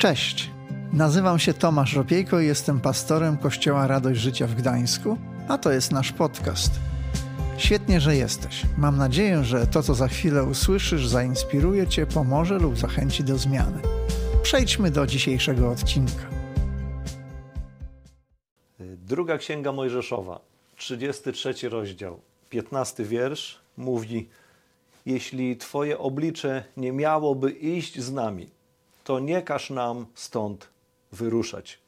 Cześć, nazywam się Tomasz Ropiejko i jestem pastorem Kościoła Radość Życia w Gdańsku, a to jest nasz podcast. Świetnie, że jesteś. Mam nadzieję, że to, co za chwilę usłyszysz, zainspiruje Cię, pomoże lub zachęci do zmiany. Przejdźmy do dzisiejszego odcinka. Druga Księga Mojżeszowa, 33 rozdział, 15 wiersz mówi: Jeśli Twoje oblicze nie miałoby iść z nami, to nie każ nam stąd wyruszać.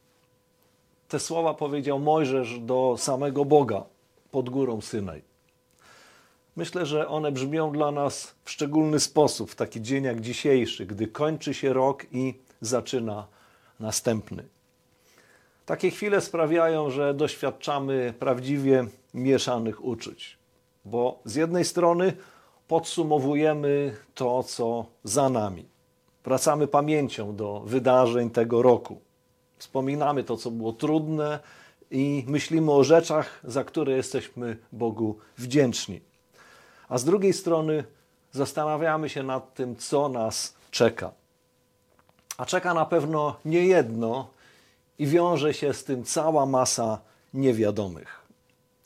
Te słowa powiedział Mojżesz do samego Boga pod górą Synaj. Myślę, że one brzmią dla nas w szczególny sposób w taki dzień jak dzisiejszy, gdy kończy się rok i zaczyna następny. Takie chwile sprawiają, że doświadczamy prawdziwie mieszanych uczuć, bo z jednej strony podsumowujemy to, co za nami. Wracamy pamięcią do wydarzeń tego roku. Wspominamy to, co było trudne i myślimy o rzeczach, za które jesteśmy Bogu wdzięczni. A z drugiej strony zastanawiamy się nad tym, co nas czeka. A czeka na pewno nie jedno i wiąże się z tym cała masa niewiadomych.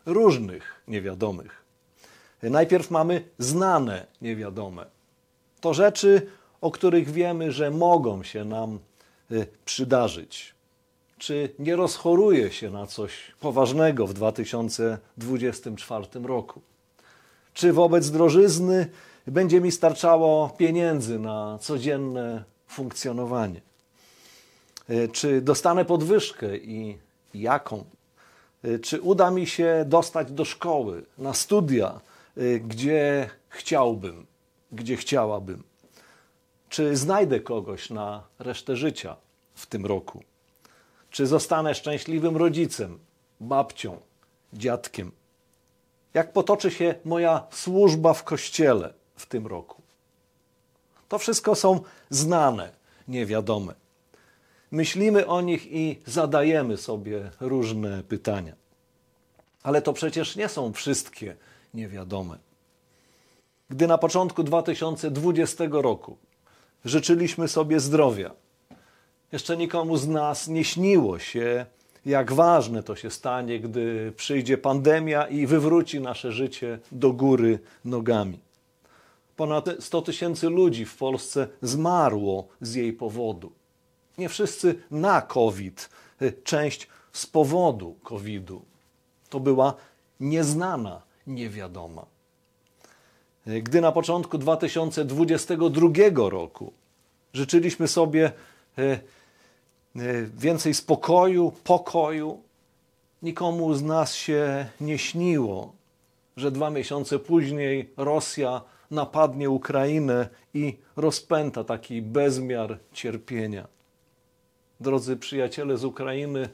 Różnych niewiadomych. Najpierw mamy znane niewiadome. To rzeczy, o których wiemy, że mogą się nam y, przydarzyć. Czy nie rozchoruje się na coś poważnego w 2024 roku? Czy wobec drożyzny będzie mi starczało pieniędzy na codzienne funkcjonowanie? Y, czy dostanę podwyżkę i jaką? Y, czy uda mi się dostać do szkoły, na studia, gdzie chciałbym, gdzie chciałabym? Czy znajdę kogoś na resztę życia w tym roku? Czy zostanę szczęśliwym rodzicem, babcią, dziadkiem? Jak potoczy się moja służba w kościele w tym roku? To wszystko są znane, niewiadome. Myślimy o nich i zadajemy sobie różne pytania. Ale to przecież nie są wszystkie niewiadome. Gdy na początku 2020 roku życzyliśmy sobie zdrowia. Jeszcze nikomu z nas nie śniło się, jak ważne to się stanie, gdy przyjdzie pandemia i wywróci nasze życie do góry nogami. Ponad 100 tysięcy ludzi w Polsce zmarło z jej powodu. Nie wszyscy na COVID, część z powodu COVID-u. To była nieznana, niewiadoma. Gdy na początku 2022 roku życzyliśmy sobie e, e, więcej spokoju, pokoju, nikomu z nas się nie śniło, że dwa miesiące później Rosja napadnie Ukrainę i rozpęta taki bezmiar cierpienia. Drodzy przyjaciele z Ukrainy,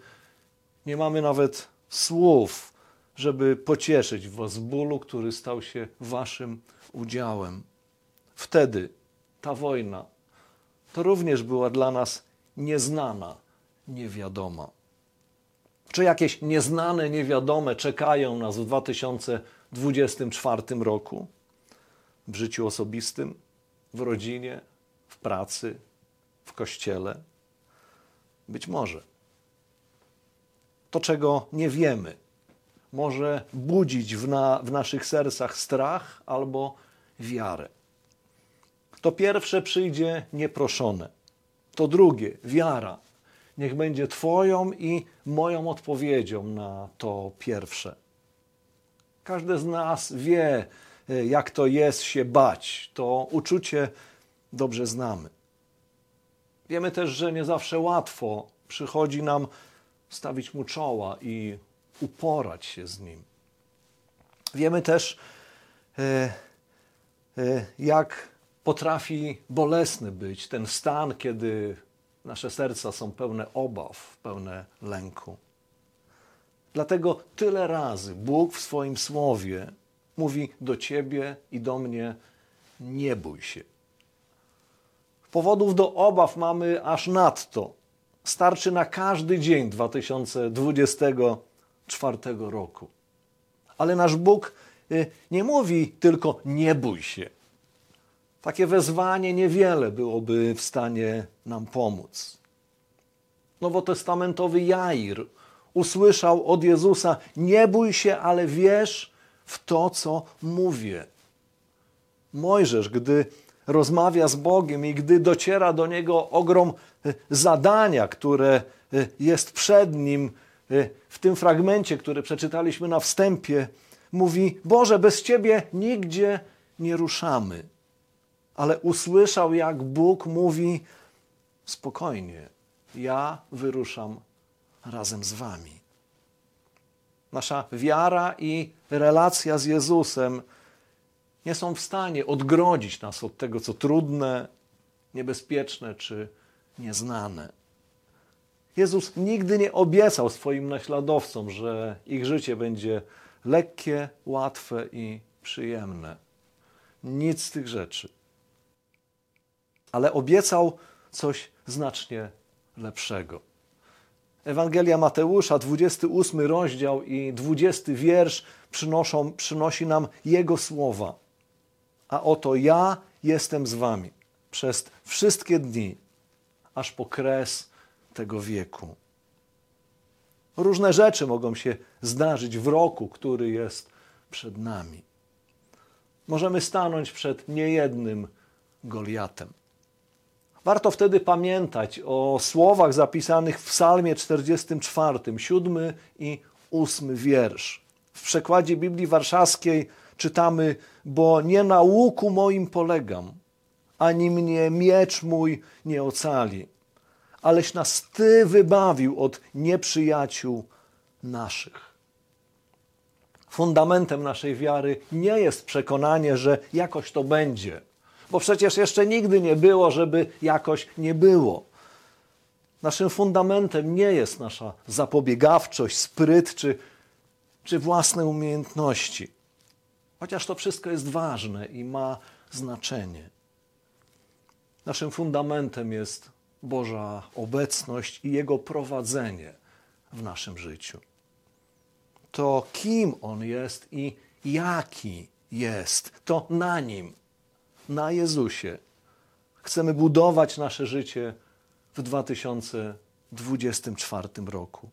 nie mamy nawet słów, żeby pocieszyć Was bólu, który stał się Waszym udziałem. Wtedy ta wojna to również była dla nas nieznana, niewiadoma. Czy jakieś nieznane, niewiadome czekają nas w 2024 roku? W życiu osobistym, w rodzinie, w pracy, w kościele? Być może. To, czego nie wiemy, może budzić w, na, w naszych sercach strach albo wiarę. To pierwsze przyjdzie nieproszone. To drugie, wiara, niech będzie Twoją i moją odpowiedzią na to pierwsze. Każdy z nas wie, e, jak to jest się bać. To uczucie dobrze znamy. Wiemy też, że nie zawsze łatwo przychodzi nam stawić mu czoła i uporać się z nim. Wiemy też, e, e, jak potrafi bolesny być ten stan, kiedy nasze serca są pełne obaw, pełne lęku. Dlatego tyle razy Bóg w swoim słowie mówi do ciebie i do mnie: nie bój się. Powodów do obaw mamy aż nadto. Starczy na każdy dzień 2020 czwartego roku. Ale nasz Bóg y, nie mówi tylko nie bój się. Takie wezwanie niewiele byłoby w stanie nam pomóc. nowotestamentowy Jair usłyszał od Jezusa: Nie bój się, ale wierz w to, co mówię. Mojżesz, gdy rozmawia z Bogiem i gdy dociera do niego ogrom e, zadania, które e, jest przed nim, w tym fragmencie, który przeczytaliśmy na wstępie, mówi: Boże, bez Ciebie nigdzie nie ruszamy. Ale usłyszał, jak Bóg mówi: Spokojnie, ja wyruszam razem z Wami. Nasza wiara i relacja z Jezusem nie są w stanie odgrodzić nas od tego, co trudne, niebezpieczne czy nieznane. Jezus nigdy nie obiecał swoim naśladowcom, że ich życie będzie lekkie, łatwe i przyjemne. Nic z tych rzeczy. Ale obiecał coś znacznie lepszego. Ewangelia Mateusza, 28 rozdział i 20 wiersz przynoszą, przynosi nam Jego słowa. A oto ja jestem z wami przez wszystkie dni, aż po kres tego wieku. Różne rzeczy mogą się zdarzyć w roku, który jest przed nami. Możemy stanąć przed niejednym Goliatem. Warto wtedy pamiętać o słowach zapisanych w Psalmie 44, 7 i 8 wiersz. W przekładzie Biblii Warszawskiej czytamy: Bo nie na łuku moim polegam, ani mnie miecz mój nie ocali, aleś nas Ty wybawił od nieprzyjaciół naszych. Fundamentem naszej wiary nie jest przekonanie, że jakoś to będzie, bo przecież jeszcze nigdy nie było, żeby jakoś nie było. Naszym fundamentem nie jest nasza zapobiegawczość, spryt czy, czy własne umiejętności. Chociaż to wszystko jest ważne i ma znaczenie. Naszym fundamentem jest Boża obecność i Jego prowadzenie w naszym życiu. To kim On jest i jaki jest, to na Nim, na Jezusie. Chcemy budować nasze życie w 2024 roku.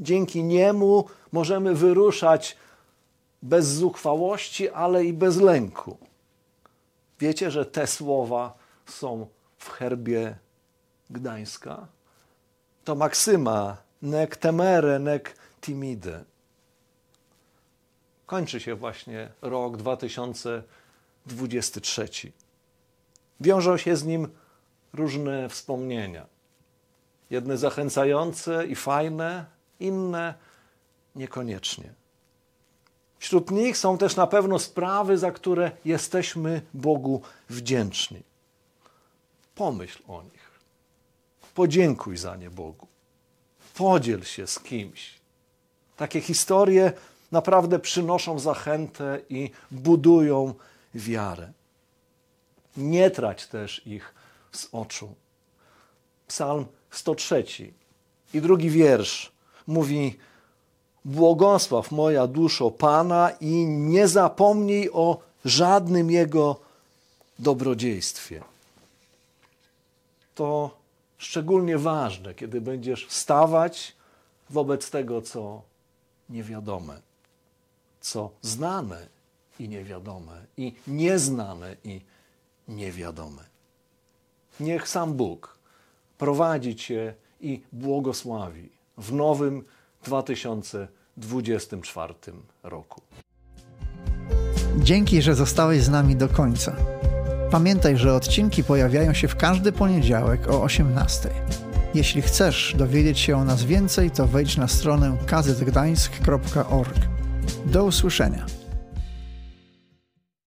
Dzięki Niemu możemy wyruszać bez zuchwałości, ale i bez lęku. Wiecie, że te słowa są w herbie Gdańska? To maksyma nec temere, nec timide. Kończy się właśnie rok 2023. Wiążą się z nim różne wspomnienia. Jedne zachęcające i fajne, inne niekoniecznie. Wśród nich są też na pewno sprawy, za które jesteśmy Bogu wdzięczni. Pomyśl o nich. Podziękuj za nie Bogu. Podziel się z kimś. Takie historie naprawdę przynoszą zachętę i budują wiarę. Nie trać też ich z oczu. Psalm 103 i drugi wiersz mówi: Błogosław moja duszo Pana i nie zapomnij o żadnym Jego dobrodziejstwie. To szczególnie ważne, kiedy będziesz wstawać wobec tego, co niewiadome, co znane i niewiadome, i nieznane i niewiadome. Niech sam Bóg prowadzi Cię i błogosławi w nowym 2024 roku. Dzięki, że zostałeś z nami do końca. Pamiętaj, że odcinki pojawiają się w każdy poniedziałek o 18. Jeśli chcesz dowiedzieć się o nas więcej, to wejdź na stronę kazetgdańsk.org. Do usłyszenia.